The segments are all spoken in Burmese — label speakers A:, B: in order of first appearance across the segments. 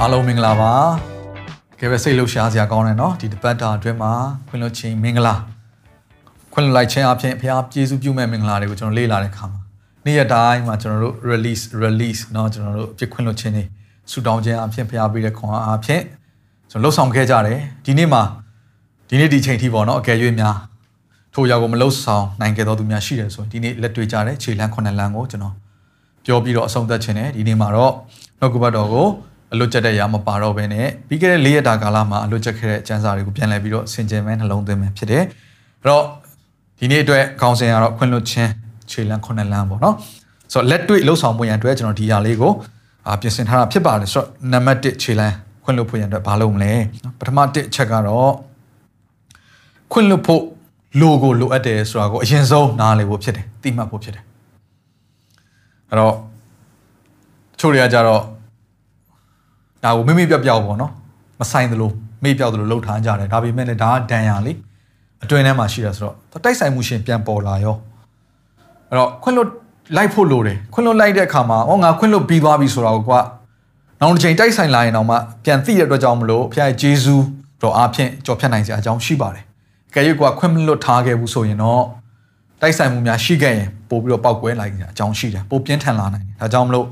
A: အားလုံးမင်္ဂလာပါကဲပဲစိတ်လှုပ်ရှားစရာကောင်းတယ်နော်ဒီတပတ်တာအတွင်းမှာခွင့်လွှတ်ခြင်းမင်္ဂလာခွင့်လွှတ်လိုက်ခြင်းအပြင်ဘုရားကျေးဇူးပြုမဲ့မင်္ဂလာတွေကိုကျွန်တော်လေ့လာတဲ့အခါမှာနေ့ရက်တိုင်းမှာကျွန်တော်တို့ release release เนาะကျွန်တော်တို့အပြစ်ခွင့်လွှတ်ခြင်းတွေဆူတောင်းခြင်းအပြင်ဘုရားပေးတဲ့ခွန်အားအပြင်ကျွန်တော်လှုပ်ဆောင်ခဲ့ကြတယ်ဒီနေ့မှာဒီနေ့ဒီချိန်ထိပေါ့เนาะအကယ်၍များထိုရောက်ကိုမလှုပ်ဆောင်နိုင်ခဲ့တော်သူများရှိတယ်ဆိုရင်ဒီနေ့လက်တွေ့ကြတဲ့ခြေလမ်းခုနှစ်လမ်းကိုကျွန်တော်ပြောပြီးတော့အဆုံးသတ်ခြင်းတယ်ဒီနေ့မှာတော့နှုတ်ကပတ်တော်ကို အလွတ်ကျက်တဲ့ຢာမပါတော့ဘဲနဲ့ပြီးခဲ့တဲ့၄ရက်တာကာလမှာအလွတ်ကျက်ခဲ့တဲ့အကျမ်းစာတွေကိုပြန်လည်ပြီးတော့ဆင်ခြင်မဲ့နှလုံးသွင်းမယ်ဖြစ်တယ်။အဲ့တော့ဒီနေ့အတွက်ခေါင်းစဉ်ကတော့ခွင့်လွှတ်ခြင်းခြေလမ်းခုနှစ်လမ်းပေါ့နော်။ဆိုတော့လက်တွေ့လှုပ်ဆောင်မှုရန်အတွက်ကျွန်တော်ဒီຢာလေးကိုအာပြင်ဆင်ထားတာဖြစ်ပါတယ်ဆိုတော့နံပါတ်1ခြေလမ်းခွင့်လွှတ်ဖို့ရန်အတွက်ဘာလုပ်မလဲ။ပထမတစ်ချက်ကတော့ခွင့်လွှတ်ဖို့လိုကိုလိုအပ်တယ်ဆိုတာကိုအရင်ဆုံးနားလည်ဖို့ဖြစ်တယ်။သိမှတ်ဖို့ဖြစ်တယ်။အဲ့တော့ချို့တွေကကြတော့ ဒါကိုမိမိပြောက်ပြောက်ပေါ့နော်မဆိုင်သလိုမေ့ပြောက်သလိုလှုပ်ထားကြတယ်ဒါပေမဲ့လည်းဒါကဒဏ်ရာလေအတွင်းထဲမှာရှိတာဆိုတော့တိုက်ဆိုင်မှုရှင်ပြန်ပေါ်လာရောအဲ့တော့ခွင့်လွတ်လိုက်ဖို့လိုတယ်ခွင့်လွတ်လိုက်တဲ့အခါမှာဟောငါခွင့်လွတ်ပြီးသွားပြီဆိုတာကိုကွာနောက်တစ်ချိန်တိုက်ဆိုင်လာရင်တော့မှပြန်သိတဲ့အတွက်ကြောင့်မလို့ဖခင်ရဲ့ဂျေဇူးတော်အားဖြင့်ကြော်ဖြတ်နိုင်စရာအကြောင်းရှိပါတယ်။ကဲရွကွာခွင့်မလွတ်ထားခဲ့ဘူးဆိုရင်တော့တိုက်ဆိုင်မှုများရှိခဲ့ရင်ပို့ပြီးတော့ပောက်ကွဲလိုက်ကြအကြောင်းရှိတယ်ပို့ပြင်းထန်လာနိုင်တယ်။ဒါကြောင့်မလို့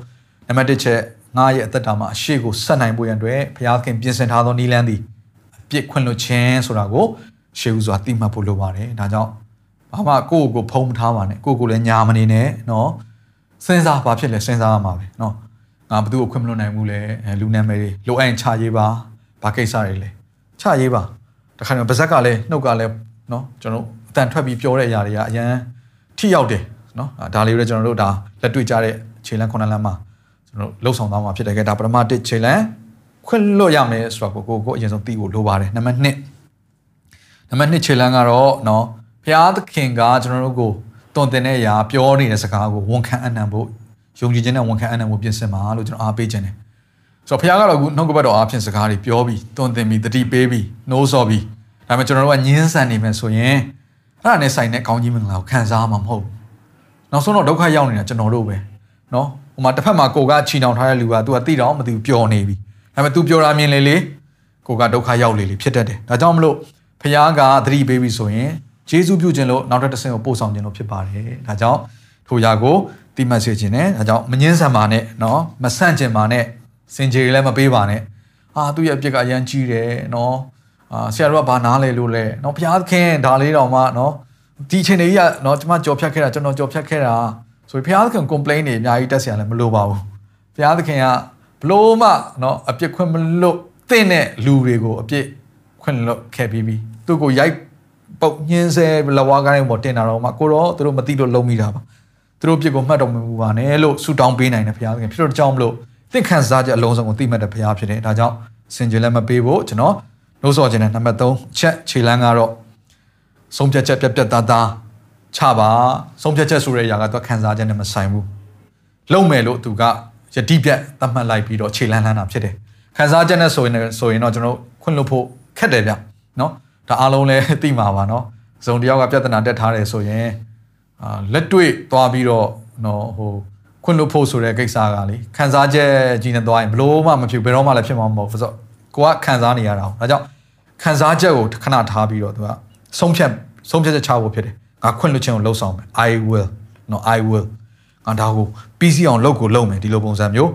A: နံပါတ်1ချက် ငါရဲ့အသက်တာမှာအရှိကိုဆက်နိုင်ဖို့ရန်အတွက်ဘုရားခင်ပြင်ဆင်ထားသောနည်းလမ်းသည်အပြစ်ခွင့်လွှတ်ခြင်းဆိုတာကိုရှေးဦးစွာသိမှတ်ဖို့လိုပါတယ်။ဒါကြောင့်ဘာမှကိုယ့်ကိုဖုံးမထားပါနဲ့ကိုယ့်ကိုလည်းညာမနေနဲ့နော်စဉ်းစားဘာဖြစ်လဲစဉ်းစားရမှာပဲနော်ငါဘသူ့ကိုခွင့်မလွှတ်နိုင်ဘူးလေလူနာမည်တွေလိုအပ်ရင်ခြာရေးပါဘာကိစ္စတွေလဲခြာရေးပါတခါတော့ဗဇက်ကလည်းနှုတ်ကလည်းနော်ကျွန်တော်အတန်ထွက်ပြီးပြောတဲ့အရာတွေကအရန်ထိရောက်တယ်နော်ဒါလေးတွေကျွန်တော်တို့ဒါလက်တွေ့ကြတဲ့ခြေလမ်းခုနလမ်းမှာ ကျွန်တော်လှုပ်ဆောင်သွားမှာဖြစ်တယ်ကဲဒါပထမတစ်ခြေလမ်းခွင့်လွတ်ရမယ်ဆိုတော့ကိုကိုကိုအရင်ဆုံးသိဖို့လိုပါတယ်နံပါတ်1နံပါတ်2ခြေလမ်းကတော့เนาะဘုရားသခင်ကကျွန်တော်တို့ကိုတုံတင်တဲ့အရာပြောနေတဲ့စကားကိုဝန်ခံအနံဖို့ယုံကြည်ခြင်းနဲ့ဝန်ခံအနံဖို့ပြင်ဆင်ပါလို့ကျွန်တော်အားပေးခြင်းတယ်ဆိုတော့ဘုရားကတော့အခုနှုတ်ကပတ်တော်အားဖြင့်စကားတွေပြောပြီးတုံတင်ပြီးတတိပေးပြီးနှိုးဆော်ပြီးဒါပေမဲ့ကျွန်တော်တို့ကညှင်းဆန်နေမယ်ဆိုရင်အဲ့ဒါနဲ့ဆိုင်တဲ့ကောင်းကြီးမင်္ဂလာကိုခံစားမှာမဟုတ်ဘူးနောက်ဆုံးတော့ဒုက္ခရောက်နေတာကျွန်တော်တို့ပဲ နော်ဟိုမှာတစ်ဖက်မှာကိုကချီနှောင်ထားတဲ့လူက तू ကသိတော့မသိဘူးပျော်နေပြီဒါပေမဲ့ तू ပျော်တာမြင်လေလေကိုကဒုက္ခရောက်လေလေဖြစ်တတ်တယ်ဒါကြောင့်မလို့ဖခင်ကသတိပေးပြီဆိုရင်ဂျေစုပြုခြင်းလို့နောက်ထပ်တစ်ဆင့်ကိုပို့ဆောင်ခြင်းလို့ဖြစ်ပါတယ်ဒါကြောင့်ထိုရာကိုတိမှတ်စေခြင်းနဲ့ဒါကြောင့်မငင်းဆန်ပါနဲ့နော်မဆန့်ကျင်ပါနဲ့စင်ကြေလည်းမပေးပါနဲ့အာသူ့ရဲ့အပြစ်ကအရန်ကြီးတယ်နော်အာဆရာတို့ကဘာနားလဲလို့လဲနော်ဘုရားသခင်ဒါလေးတော်မှနော်ဒီချိန်လေးကနော်ကျွန်မကြော်ဖြတ်ခဲ့တာကျွန်တော်ကြော်ဖြတ်ခဲ့တာ ဆိုပြီးဘုရားသခင် complain တွေအများကြီးတက်ဆရာလည်းမလိုပါဘူးဘုရားသခင်ကဘလို့မှเนาะအပြစ်ခွင့်မလွတ်သင့်တဲ့လူတွေကိုအပြစ်ခွင့်လွတ်ခဲ့ပြီးပြီသူ့ကိုရိုက်ပုတ်ညင်းဆဲလဝါကိုင်းပေါ်တင်တာတော့မှကိုတော့သူတို့မသိလို့လုံးမိတာပါသူတို့ပြစ်ကိုမှတ်တော်မမူပါနဲ့လို့ဆုတောင်းပေးနိုင်တယ်ဘုရားသခင်ဖြစ်တော့ကြောင်းမလို့သင်ခံစားချက်အလုံးစုံကိုသိမှတ်တဲ့ဘုရားဖြစ်တယ်ဒါကြောင့်စင်ကြယ်လည်းမပေးဖို့ကျွန်တော်နှိုးဆော်ခြင်းနဲ့နံပါတ်3ချက်ခြေလမ်းကတော့ဆုံးဖြတ်ချက်ပြတ်ပြတ်သားသား ချပါဆုံးဖြတ်ချက်ဆိုတဲ့အရာကတော့ခံစားချက်နဲ့မဆိုင်ဘူးလုံမယ်လို့သူကယတိပြတ်သတ်မှတ်လိုက်ပြီးတော့ခြေလန်းလန်းတာဖြစ်တယ်ခံစားချက်နဲ့ဆိုရင်ဆိုရင်တော့ကျွန်တော်ခွင့်လွှတ်ဖို့ခက်တယ်ဗျနော်ဒါအားလုံးလည်းသိမှာပါနော်ဇုံတယောက်ကပြဿနာတက်ထားတယ်ဆိုရင်အာလက်တွေ့သွားပြီးတော့နော်ဟိုခွင့်လွှတ်ဖို့ဆိုတဲ့ကိစ္စကလေခံစားချက်ကြီးနေသွားရင်ဘလို့မှမဖြစ်ဘယ်တော့မှလည်းဖြစ်မှာမဟုတ်ဘူးဆိုတော့ကိုကခံစားနေရတာ။ဒါကြောင့်ခံစားချက်ကိုခဏထားပြီးတော့သူကဆုံးဖြတ်ဆုံးဖြတ်ချက်ချဖို့ဖြစ်တယ် ငါခွင့်လွှတ်ခြင်းကိုလှုပ်ဆောင်မယ် I will နော် I will ငါဒါကိုပြီးစီအောင်လုပ်ကိုလုပ်မယ်ဒီလိုပုံစံမျိုး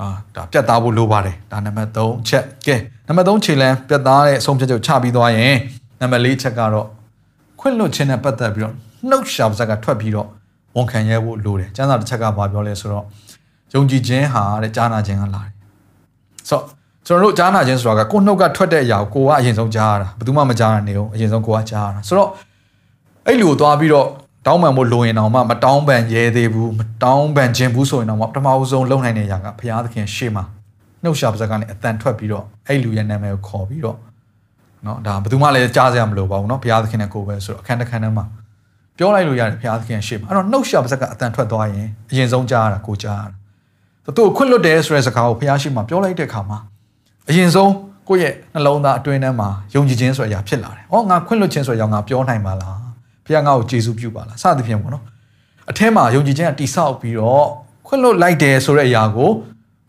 A: အာဒါပြတ်သားဖို့လိုပါတယ်ဒါနံပါတ်3ချက်ကဲနံပါတ်3ခြေလမ်းပြတ်သားတဲ့အဆုံးဖြတ်ချက်ချပြီးသွားရင်နံပါတ်4ချက်ကတော့ခွင့်လွှတ်ခြင်းနဲ့ပတ်သက်ပြီးတော့နှုတ်ရှာပါဇက်ကထွက်ပြီးတော့ဝန်ခံရဲဖို့လိုတယ်ကျမ်းစာတစ်ချက်ကဘာပြောလဲဆိုတော့ယုံကြည်ခြင်းဟာတဲ့ကြားနာခြင်းကလာတယ်ဆိုတော့ကျွန်တော်တို့ကြားနာခြင်းဆိုတာကကိုယ်နှုတ်ကထွက်တဲ့အရာကိုကိုကအရင်ဆုံးကြားရတာဘယ်သူမှမကြားရနေအောင်အရင်ဆုံးကိုကကြားရတာဆိုတော့ အဲ့လူကိုသွားပြီးတော့ တောင်းပန်ဖို့လိုရင်တော့မှမတောင်းပန်ရဲသေးဘူးမတောင်းပန်ခြင်းဘူးဆိုရင်တော့မှပထမဦးဆုံးလုံနိုင်တဲ့အရာကဘုရားသခင်ရှေ့မှာနှုတ်ရှာပါဇက်ကနေအတန်ထွက်ပြီးတော့အဲ့လူရဲ့နာမည်ကိုခေါ်ပြီးတော့เนาะဒါဘယ်သူမှလည်းကြားစရာမလိုပါဘူးเนาะဘုရားသခင်နဲ့ကိုယ်ပဲဆိုတော့အခန်းတစ်ခန်းထဲမှာပြောလိုက်လို့ရတယ်ဘုရားသခင်ရှေ့မှာအဲ့တော့နှုတ်ရှာပါဇက်ကအတန်ထွက်သွားရင်အရင်ဆုံးကြားရတာကိုကြားရတာသူ့ကိုခွင့်လွတ်တယ်ဆိုတဲ့စကားကိုဘုရားရှိခိုးမှာပြောလိုက်တဲ့အခါမှာအရင်ဆုံးကိုယ့်ရဲ့နှလုံးသားအတွင်းထဲမှာယုံကြည်ခြင်းဆိုတဲ့အရာဖြစ်လာတယ်။ဩငါခွင့်လွတ်ခြင်းဆိုတဲ့အကြောင်းငါပြောနိုင်ပါလား။ ဘုရားငါ့ကိုကျေးဇူးပြုပါလား။စသဖြင့်ပေါ့နော်။အထဲမှာယုံကြည်ခြင်းကတိဆောက်ပြီးတော့ခွင့်လွတ်လိုက်တယ်ဆိုတဲ့အရာကို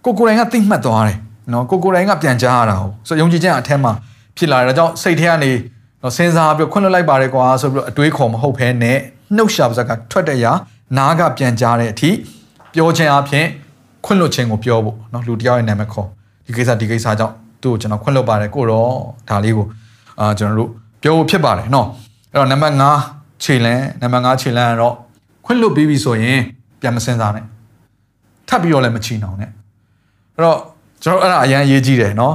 A: ကိုကိုယ်တိုင်ကသိမှတ်သွားတယ်။နော်ကိုကိုယ်တိုင်ကပြန်ကြားရတာဟုတ်။ဆိုယုံကြည်ခြင်းအထဲမှာဖြစ်လာတယ်။ဒါကြောင့်စိတ်ထဲကနေနော်စဉ်းစားပြီးခွင့်လွတ်လိုက်ပါတယ်ကွာဆိုပြီးတော့အတွေးခေါ်မဟုတ်ဘဲနဲ့နှုတ်ရှာပါစကထွက်တဲ့အရာနားကပြန်ကြားတဲ့အထိပြောခြင်းအပြင်ခွင့်လွတ်ခြင်းကိုပြောဖို့နော်လူတယောက်ရဲ့နာမည်ခေါ်ဒီကိစ္စဒီကိစ္စကြောင့်သူ့ကိုကျွန်တော်ခွင့်လွတ်ပါတယ်ကိုတော့ဒါလေးကိုအာကျွန်တော်တို့ပြောဖို့ဖြစ်ပါတယ်နော်အဲ့တော့နံပါတ်5 ခြေလန်းနံပါတ်5ခြေလန်းကတော့ခွင့်လွတ်ပြီးပြီဆိုရင်ပြန်မစင်စားနဲ့ထပ်ပြီးတော့လည်းမချီနှောင်နဲ့အဲ့တော့ကျွန်တော်အဲ့ဒါအရန်ရေးကြည့်တယ်နော်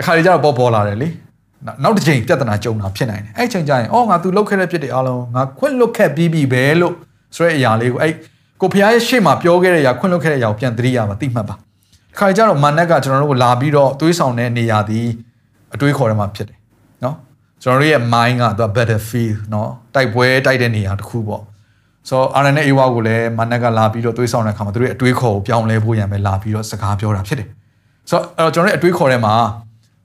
A: အခါကြီးကျတော့ပေါ်ပေါ်လာတယ်လေနောက်တစ်ချိန်ပြဿနာကြုံတာဖြစ်နိုင်တယ်အဲ့ချိန်ကျရင်အော်ငါ तू လုတ်ခဲ့တဲ့ပြစ်တွေအားလုံးငါခွင့်လွတ်ခဲ့ပြီးပြီပဲလို့ဆိုတဲ့အရာလေးကိုအဲ့ကိုဖះရဲ့ရှေ့မှာပြောခဲ့တဲ့အရာခွင့်လွတ်ခဲ့တဲ့အရာကိုပြန်သတိရမှာသိမှတ်ပါခါကြတော့မာနက်ကကျွန်တော်တို့ကိုလာပြီးတော့တွေးဆောင်တဲ့နေရာသည်အတွေးခေါ်ထဲမှာဖြစ်တယ်နော် ကျွန်တော်တို့ရဲ့ mind ကသူက battlefield နော်တိုက်ပွဲတိုက်တဲ့နေရာတစ်ခုပေါ့ဆိုတော့ RNA အေဝါကိုလည်းမာနက်ကလာပြီးတော့တွေးဆောင်တဲ့အခါမှာသူတို့ရဲ့အတွေးခေါ်ကိုပြောင်းလဲဖို့ရံပဲလာပြီးတော့စကားပြောတာဖြစ်တယ်ဆိုတော့အဲ့တော့ကျွန်တော်တို့ရဲ့အတွေးခေါ်ထဲမှာ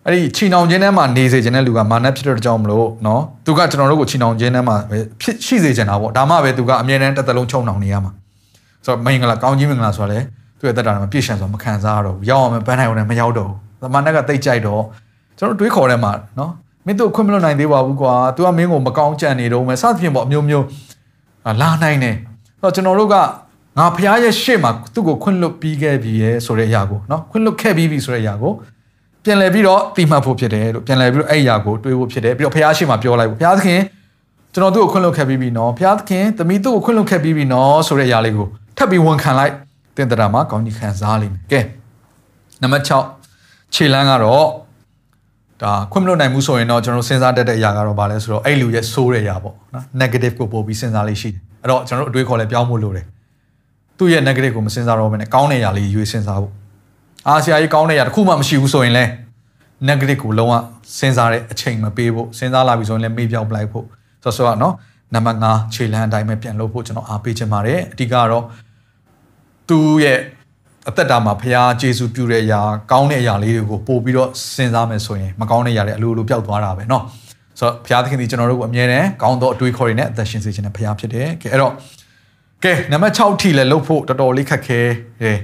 A: အဲ့ဒီချီနှောင်ခြင်းထဲမှာနေစေခြင်းတဲ့လူကမာနဖြစ်တဲ့ကြောင့်မလို့နော်သူကကျွန်တော်တို့ကိုချီနှောင်ခြင်းထဲမှာပဲဖြစ်ရှိစေချင်တာပေါ့ဒါမှပဲသူကအမြဲတမ်းတစ်သက်လုံးချုံနှောင်နေရမှာဆိုတော့မင်္ဂလာကောင်းကြီးမင်္ဂလာဆိုတာလေသူ့ရဲ့တက်တာမှာပြည့်ရှံဆိုတာမခံစားရတော့ဘူးရောက်အောင်ပန်းနိုင်အောင်လည်းမရောက်တော့ဘူးသမဏကတိတ်ကြိုက်တော့ကျွန်တော်တွေးခေါ်ထဲမှာနော် မင်းတို့ခွင့်မလွတ်နိုင်သေးပါဘူးကွာ तू ကမင်းကိုမကောင်းကြံနေတော့မယ်စသဖြင့်ပေါ့အမျိုးမျိုးလာနိုင်တယ်အဲ့တော့ကျွန်တော်တို့ကငါဖရားရဲ့ရှေ့မှာသူ့ကိုခွင့်လွတ်ပြီးခဲ့ပြီရဲ့ဆိုတဲ့အရာကိုနော်ခွင့်လွတ်ခဲ့ပြီးပြီဆိုတဲ့အရာကိုပြန်လည်ပြီးတော့တိမှတ်ဖို့ဖြစ်တယ်လို့ပြန်လည်ပြီးတော့အဲ့အရာကိုတွေးဖို့ဖြစ်တယ်ပြီးတော့ဖရားရှေ့မှာပြောလိုက်ဖို့ဖရားသခင်ကျွန်တော်သူ့ကိုခွင့်လွတ်ခဲ့ပြီးပြီနော်ဖရားသခင်သမီးသူ့ကိုခွင့်လွတ်ခဲ့ပြီးပြီနော်ဆိုတဲ့အရာလေးကိုထပ်ပြီးဝန်ခံလိုက်တင်တရာမှာကောင်းကြီးခံစားလိမ့်မယ်ကဲနံပါတ်6ခြေလန်းကတော့ ဒါခွင့်မလို့နိုင်မှုဆိုရင်တော့ကျွန်တော်စဉ်းစားတတ်တဲ့အရာကတော့ဗာလဲဆိုတော့အဲ့လူရဲ့ဆိုးတဲ့အရာပေါ့နော် negative ကိုပို့ပြီးစဉ်းစားလေးရှိတယ်အဲ့တော့ကျွန်တော်တို့အတွေးခေါ်လဲပြောင်းဖို့လိုတယ်သူ့ရဲ့ negative ကိုမစဉ်းစားတော့ဘဲနဲ့ကောင်းတဲ့အရာလေးရွေးစဉ်းစားဖို့အာဆရာကြီးကောင်းတဲ့အရာတစ်ခုမှမရှိဘူးဆိုရင်လဲ negative ကိုလုံးဝစဉ်းစားတဲ့အချိန်မပေးဖို့စဉ်းစားလာပြီဆိုရင်လည်းမေ့ပြောင်းပလိုက်ဖို့ဆိုတော့နော်နံပါတ်5ခြေလန်းအတိုင်းပဲပြန်လုပ်ဖို့ကျွန်တော်အားပေးချင်ပါတယ်အဓိကတော့သူ့ရဲ့ အသက်တာမှာဖရားဂျေစုပြုတဲ့အရာကောင်းတဲ့အရာလေးတွေကိုပို့ပြီးတော့စဉ်းစားမယ်ဆိုရင်မကောင်းတဲ့အရာတွေအလိုလိုပျောက်သွားတာပဲเนาะဆိုတော့ဖရားသခင်ဒီကျွန်တော်တို့ကိုအမြဲတမ်းကောင်းသောအတွေးခေါ်တွေနဲ့အသက်ရှင်စေခြင်းနဲ့ဖရားဖြစ်တယ်ကဲအဲ့တော့ကဲနံပါတ်6ထိလည်းလှုပ်ဖို့တော်တော်လေးခက်ခဲတယ်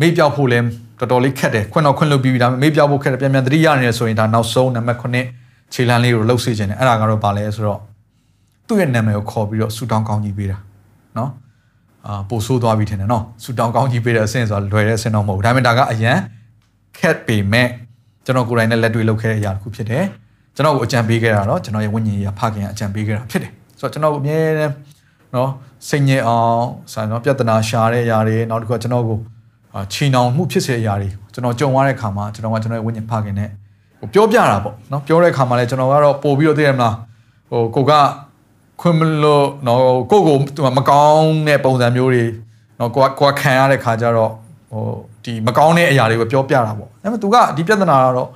A: မေ့ပြောက်ဖို့လည်းတော်တော်လေးခက်တယ်ခွင့်တော့ခွင့်လုပ်ပြီးပြီဒါပေမဲ့မေ့ပြောက်ဖို့ခက်တယ်ပြန်ပြန်သတိရနေတယ်ဆိုရင်ဒါနောက်ဆုံးနံပါတ်9ခြေလမ်းလေးကိုလှုပ်စေခြင်းနဲ့အဲ့ဒါကတော့ဗာလဲဆိုတော့သူ့ရဲ့နာမည်ကိုခေါ်ပြီးတော့ဆူတောင်းကောင်းကြီးပေးတာเนาะ အာပို့ဆိုးသွားပြီထင်တယ်နော်ဆူတောင်းကောင်းကြီးပေးတဲ့အဆင့်ဆိုတာလွယ်တဲ့အဆင့်တော့မဟုတ်ဘူးဒါပေမဲ့ဒါကအရန်ခက်ပေမဲ့ကျွန်တော်ကိုယ်တိုင်နဲ့လက်တွေ့လုပ်ခဲ့တဲ့အရာတစ်ခုဖြစ်တယ်ကျွန်တော်ကိုအကြံပေးခဲ့တာတော့ကျွန်တော်ရဲ့ဝိညာဉ်ရေးဖခင်အကြံပေးခဲ့တာဖြစ်တယ်ဆိုတော့ကျွန်တော်အမြဲတမ်းနော်စိတ်ငြိမ်အောင်ဆိုတော့ပြဿနာရှာတဲ့အရာတွေနောက်တစ်ခုကျွန်တော်ကိုချီနှောင်မှုဖြစ်စေတဲ့အရာတွေကျွန်တော်ကြုံရတဲ့ခါမှာကျွန်တော်ကကျွန်တော်ရဲ့ဝိညာဉ်ဖခင်နဲ့ဟိုပြောပြတာပေါ့နော်ပြောတဲ့ခါမှာလည်းကျွန်တော်ကတော့ပို့ပြီးတော့သိရမလားဟိုကိုက ခွင့်မလို့နော်ကိုကိုမကောင်းတဲ့ပုံစံမျိုးတွေနော်ကိုကကိုကခံရတဲ့ခါကျတော့ဟိုဒီမကောင်းတဲ့အရာတွေကိုပြောပြတာပေါ့ဒါပေမဲ့ तू ကဒီပြဿနာကတော့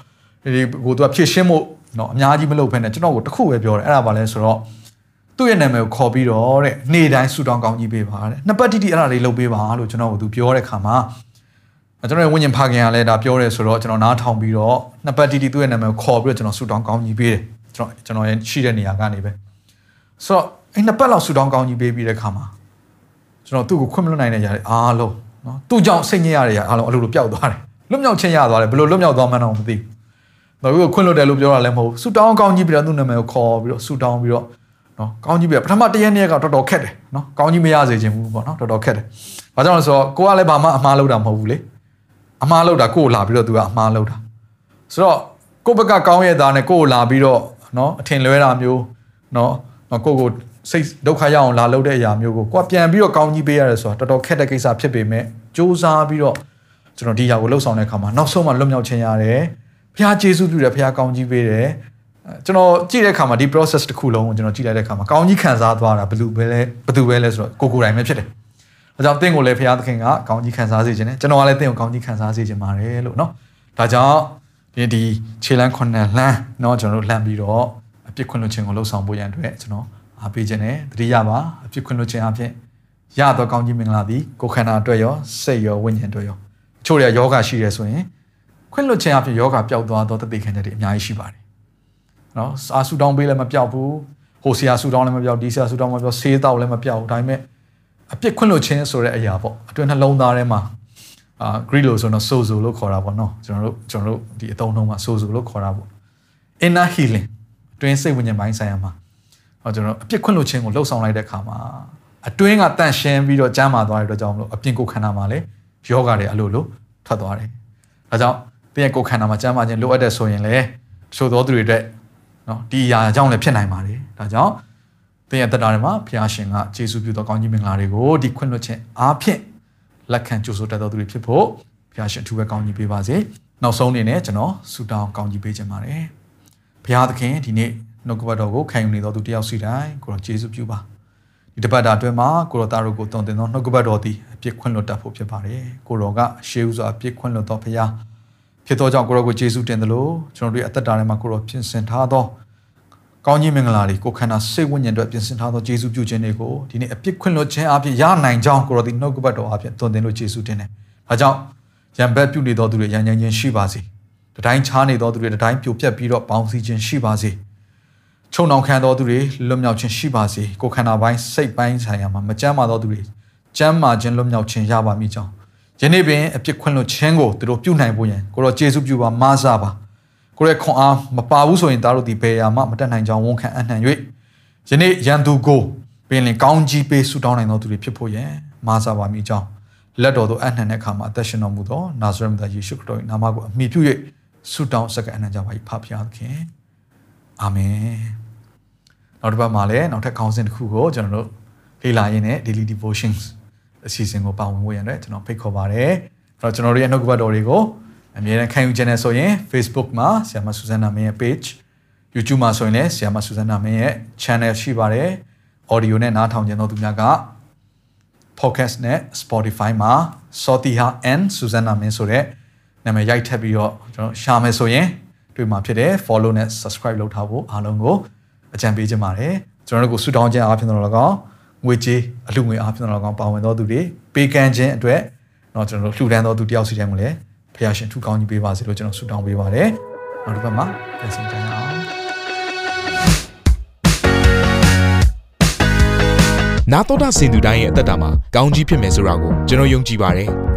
A: ဒီကို तू ကဖြည့်ရှင်းဖို့နော်အများကြီးမလုပ်ဖ ೇನೆ ကျွန်တော်ကိုတခုပဲပြောတယ်အဲ့ဒါပါလဲဆိုတော့သူ့ရဲ့နာမည်ကိုခေါ်ပြီးတော့တဲ့နေ့တိုင်းဆူတောင်းကောင်းကြီးပေးပါတဲ့နှစ်ပတ်တိတိအဲ့ဒါလေးလုပ်ပေးပါလို့ကျွန်တော်ကို तू ပြောတဲ့ခါမှာကျွန်တော်ရဲ့ဝိညာဉ်ဖခင်ကလည်းဒါပြောတယ်ဆိုတော့ကျွန်တော်နားထောင်ပြီးတော့နှစ်ပတ်တိတိသူ့ရဲ့နာမည်ကိုခေါ်ပြီးတော့ကျွန်တော်ဆူတောင်းကောင်းကြီးပေးတယ်ကျွန်တော်ကျွန်တော်ရဲ့ရှိတဲ့နေရာကနေပဲ ဆိုတော့အဲ့နှစ်ပတ်လောက်ဆူတောင်းကောင်းကြီးပေးပြီးတဲ့ခါမှာကျွန်တော်သူ့ကိုခွင့်မလွတ်နိုင်တဲ့ຢာတွေအားလုံးနော်သူ့ကြောင့်စိတ်ညစ်ရတဲ့ຢာအားလုံးအလိုလိုပျောက်သွားတယ်လွတ်မြောက်ခြင်းရသွားတယ်ဘယ်လိုလွတ်မြောက်သွားမှန်းတော့မသိဘူး။ဘာလို့ခွင့်လွတ်တယ်လို့ပြောတာလည်းမဟုတ်ဘူး။ဆူတောင်းကောင်းကြီးပြီးတော့သူ့နာမည်ကိုခေါ်ပြီးတော့ဆူတောင်းပြီးတော့နော်ကောင်းကြီးပြီးပထမတရက်နေ့ကတော်တော်ခက်တယ်နော်ကောင်းကြီးမရစေခြင်းဘူးပေါ့နော်တော်တော်ခက်တယ်။ဘာကြောင့်လဲဆိုတော့ကိုကလည်းဘာမှအမှားလုပ်တာမဟုတ်ဘူးလေ။အမှားလုပ်တာကိုကိုလာပြီးတော့သူကအမှားလုပ်တာ။ဆိုတော့ကိုဘက်ကကောင်းရဲ့သားနဲ့ကိုကိုလာပြီးတော့နော်အထင်လွဲတာမျိုးနော် နော်ကိုကိုစိတ်ဒုက္ခရောက်အောင်လာလုပ်တဲ့အရာမျိုးကိုကိုကပြန်ပြီးတော့ကောင်းကြီးပေးရတယ်ဆိုတာတော်တော်ခက်တဲ့ကိစ္စဖြစ်ပေမဲ့စူးစမ်းပြီးတော့ကျွန်တော်ဒီຢာကိုလှုပ်ဆောင်တဲ့အခါမှာနောက်ဆုံးမှလွတ်မြောက်ခြင်းရတယ်။ဘုရားကျေးဇူးပြုတယ်ဘုရားကောင်းကြီးပေးတယ် ကျွန်တော်ကြည့်တဲ့အခါမှာဒီ process တစ်ခုလုံးကိုကျွန်တော်ကြည့်လိုက်တဲ့အခါမှာကောင်းကြီးခံစားသွားတာဘယ်လိုပဲလဲဘယ်သူပဲလဲဆိုတော့ကိုကိုယ်တိုင်ပဲဖြစ်တယ်။ဒါကြောင့်တင့်ကိုလည်းဘုရားသခင်ကကောင်းကြီးခံစားစေခြင်းနဲ့ကျွန်တော်ကလည်းတင့်ကိုကောင်းကြီးခံစားစေခြင်းပါတယ်လို့နော်။ဒါကြောင့်ဒီဒီခြေလမ်းခုနှစ်လမ်းเนาะကျွန်တော်တို့လှမ်းပြီးတော့အ ပြစ်ခွင့်လွှတ်ခြင်းကိုလှုပ်ဆောင်ဖို့ရန်အတွက်ကျွန်တော်အားပေးခြင်းနဲ့တတိယပါအပြစ်ခွင့်လွှတ်ခြင်းအပြင်ရတော့ကောင်းကြီးမင်္ဂလာသည်ကိုယ်ခန္ဓာအတွက်ရောစိတ်ရောဝိညာဉ်အတွက်ရောချို့ရယောဂရှိရဲဆိုရင်ခွင့်လွှတ်ခြင်းအပြင်ယောဂပျောက်သွားတော့တသိခံတဲ့တွေအများကြီးရှိပါတယ်နော်အာဆူတောင်းပေးလည်းမပျောက်ဘူးဟိုဆရာဆူတောင်းလည်းမပျောက်ဒီဆရာဆူတောင်းမပျောက်ဆေးတောက်လည်းမပျောက်ဘူးဒါပေမဲ့အပြစ်ခွင့်လွှတ်ခြင်းဆိုတဲ့အရာပေါ့အတွင်းနှလုံးသားထဲမှာအာ Greek လို့ဆိုတော့ sozo လို့ခေါ်တာပေါ့နော်ကျွန်တော်တို့ကျွန်တော်တို့ဒီအသုံးနှုန်းမှာ sozo လို့ခေါ်တာပေါ့ inner healing အတွင်းစိတ်ဝိညာဉ်ပိုင်းဆိုင်ရာမှာဟောကျွန်တော်အပြစ်ခွင့်လွှတ်ခြင်းကိုလှုပ်ဆောင်လိုက်တဲ့အခါမှာအတွင်းကတန့်ရှင်းပြီးတော့ကျမ်းမာသွားတဲ့အတွက်ကြောင့်မလို့အပြင်ကိုယ်ခန္ဓာမှာလည်းယောဂတွေအလိုလိုထွက်သွားတယ်။ဒါကြောင့်တင်းရဲ့ကိုယ်ခန္ဓာမှာကျမ်းမာခြင်းလိုအပ်တဲ့ဆိုရင်လည်းချို့သောသူတွေအတွက်နော်ဒီအရာအကြောင်းလည်းဖြစ်နိုင်ပါတယ်။ဒါကြောင့်တင်းရဲ့တက်တာတွေမှာဘုရားရှင်ကယေရှုပြုသောကောင်းကြီးမင်္ဂလာတွေကိုဒီခွင့်လွှတ်ခြင်းအားဖြင့်လက်ခံကြိုဆိုတတ်သောသူတွေဖြစ်ဖို့ဘုရားရှင်အထူးပဲကောင်းကြီးပေးပါစေ။နောက်ဆုံးအနေနဲ့ကျွန်တော်ဆုတောင်းကောင်းကြီးပေးခြင်းပါတယ်။ ဘုရားသခင်ဒီနေ့နှုတ်ကပတ်တော်ကိုခံယူနေတော်သူတယောက်စီတိုင်းကိုတော့ယေရှုပြုပါဒီတပတ်တာအတွင်းမှာကိုရောသားတို့ကိုတုံတင်သောနှုတ်ကပတ်တော်သည်အပြစ်ခွင့်လွတ်တတ်ဖို့ဖြစ်ပါတယ်ကိုရောကရှေးဥစွာအပြစ်ခွင့်လွတ်တော်ဖရာဖြစ်သောကြောင့်ကိုရောကိုယေရှုတင်တယ်လို့ကျွန်တော်တို့အသက်တာထဲမှာကိုရောပြင်ဆင်ထားသောကောင်းကြီးမင်္ဂလာတွေကိုခန္ဓာစိတ်ဝိညာဉ်တို့ပြင်ဆင်ထားသောယေရှုပြုခြင်းတွေကိုဒီနေ့အပြစ်ခွင့်လွတ်ခြင်းအဖြစ်ရနိုင်ကြောင်းကိုရောဒီနှုတ်ကပတ်တော်အဖြစ်တုံတင်လို့ယေရှုတင်တယ်ဒါကြောင့်ရံဘက်ပြုနေတော်သူတွေရန်ရန်ချင်းရှိပါစေ တတိုင်းချားနေတော်သူတွေတတိုင်းပြိုပြက်ပြီးတော့ပေါင်းစည်းခြင်းရှိပါစေချုံနှောင်ခံတော်သူတွေလွတ်မြောက်ခြင်းရှိပါစေကိုခန္ဓာပိုင်းစိတ်ပိုင်းဆိုင်ရာမှာမကြမ်းမာတော်သူတွေကြမ်းမာခြင်းလွတ်မြောက်ခြင်းရပါမိကြောင်းယနေ့ပင်အပြစ်ခွင့်လွတ်ခြင်းကိုသူတို့ပြုနိုင်ဖို့ရန်ကိုတော့ကျေးဇူးပြုပါမဆာပါကိုရဲ့ခွန်အားမပါဘူးဆိုရင်သားတို့ဒီဘယ်ရာမှမတက်နိုင်ကြောင်းဝန်ခံအနှံ့၍ယနေ့ရန်သူကိုပင်လင်ကောင်းကြီးပေးဆုတောင်းနိုင်တော်သူတွေဖြစ်ဖို့ရန်မဆာပါမိကြောင်းလက်တော်သို့အနှံ့တဲ့အခါမှာအသက်ရှင်တော်မူသောနာဇရက်မြတ်ယေရှုခရစ်တော်၏နာမကိုအမိပြု၍ ဆုတောင်းဆက်ကအနှံ့ကြပါ၏ဖဖျားသခင်အာမင်နောက်တစ်ပတ်မှာလည်းနောက်ထပ်ခေါင်းစဉ်တစ်ခုကိုကျွန်တော်တို့လေ့လာရင်းနဲ့ daily devotions အစီအစဉ်ကိုပါဝင်ဖို့ရတဲ့ကျွန်တော်ဖိတ်ခေါ်ပါတယ်အဲ့တော့ကျွန်တော်တို့ရဲ့နှုတ်ကပတ်တော်တွေကိုအမြဲတမ်းခံယူခြင်းနဲ့ဆိုရင် Facebook မှာဆရာမဆူဇန်နာမင်းရဲ့ page YouTube မှာဆိုရင်လည်းဆရာမဆူဇန်နာမင်းရဲ့ channel ရှိပါတယ် audio နဲ့နားထောင်ခြင်းတို့သူများက podcast နဲ့ Spotify မှာ Sotiha and Susanna Min ဆိုတဲ့ နာမည်ရိုက်ထပ်ပြီးတော့ကျွန်တော်ရှာမယ်ဆိုရင်တွေ့မှာဖြစ်တယ် follow နဲ့ subscribe လုပ်ထားဖို့အားလုံးကိုအကြံပေးချင်ပါတယ်ကျွန်တော်တို့ကိုဆုတောင်းခြင်းအားဖြင့်တော့လည်းကောင်းငွေကြေးအလှငွေအားဖြင့်တော့လည်းကောင်းပါဝင်တော်သူတွေပေးကမ်းခြင်းအတွက်တော့ကျွန်တော်တို့လှူဒန်းတော်သူတယောက်စီတိုင်းကိုလည်းဖခင်ရှင်ထူကောင်းကြီးပေးပါစေလို့ကျွန်တော်ဆုတောင်းပေးပါတယ်နောက်တစ်ပတ်မှာပြန်ဆောင်ကြအောင်
B: နာတော်တာစင်သူတိုင်းရဲ့အသက်တာမှာကောင်းကြီးဖြစ်မယ်ဆိုတာကိုကျွန်တော်ယုံကြည်ပါတယ်။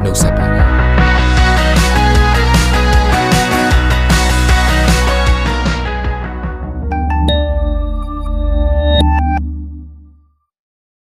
B: no separate.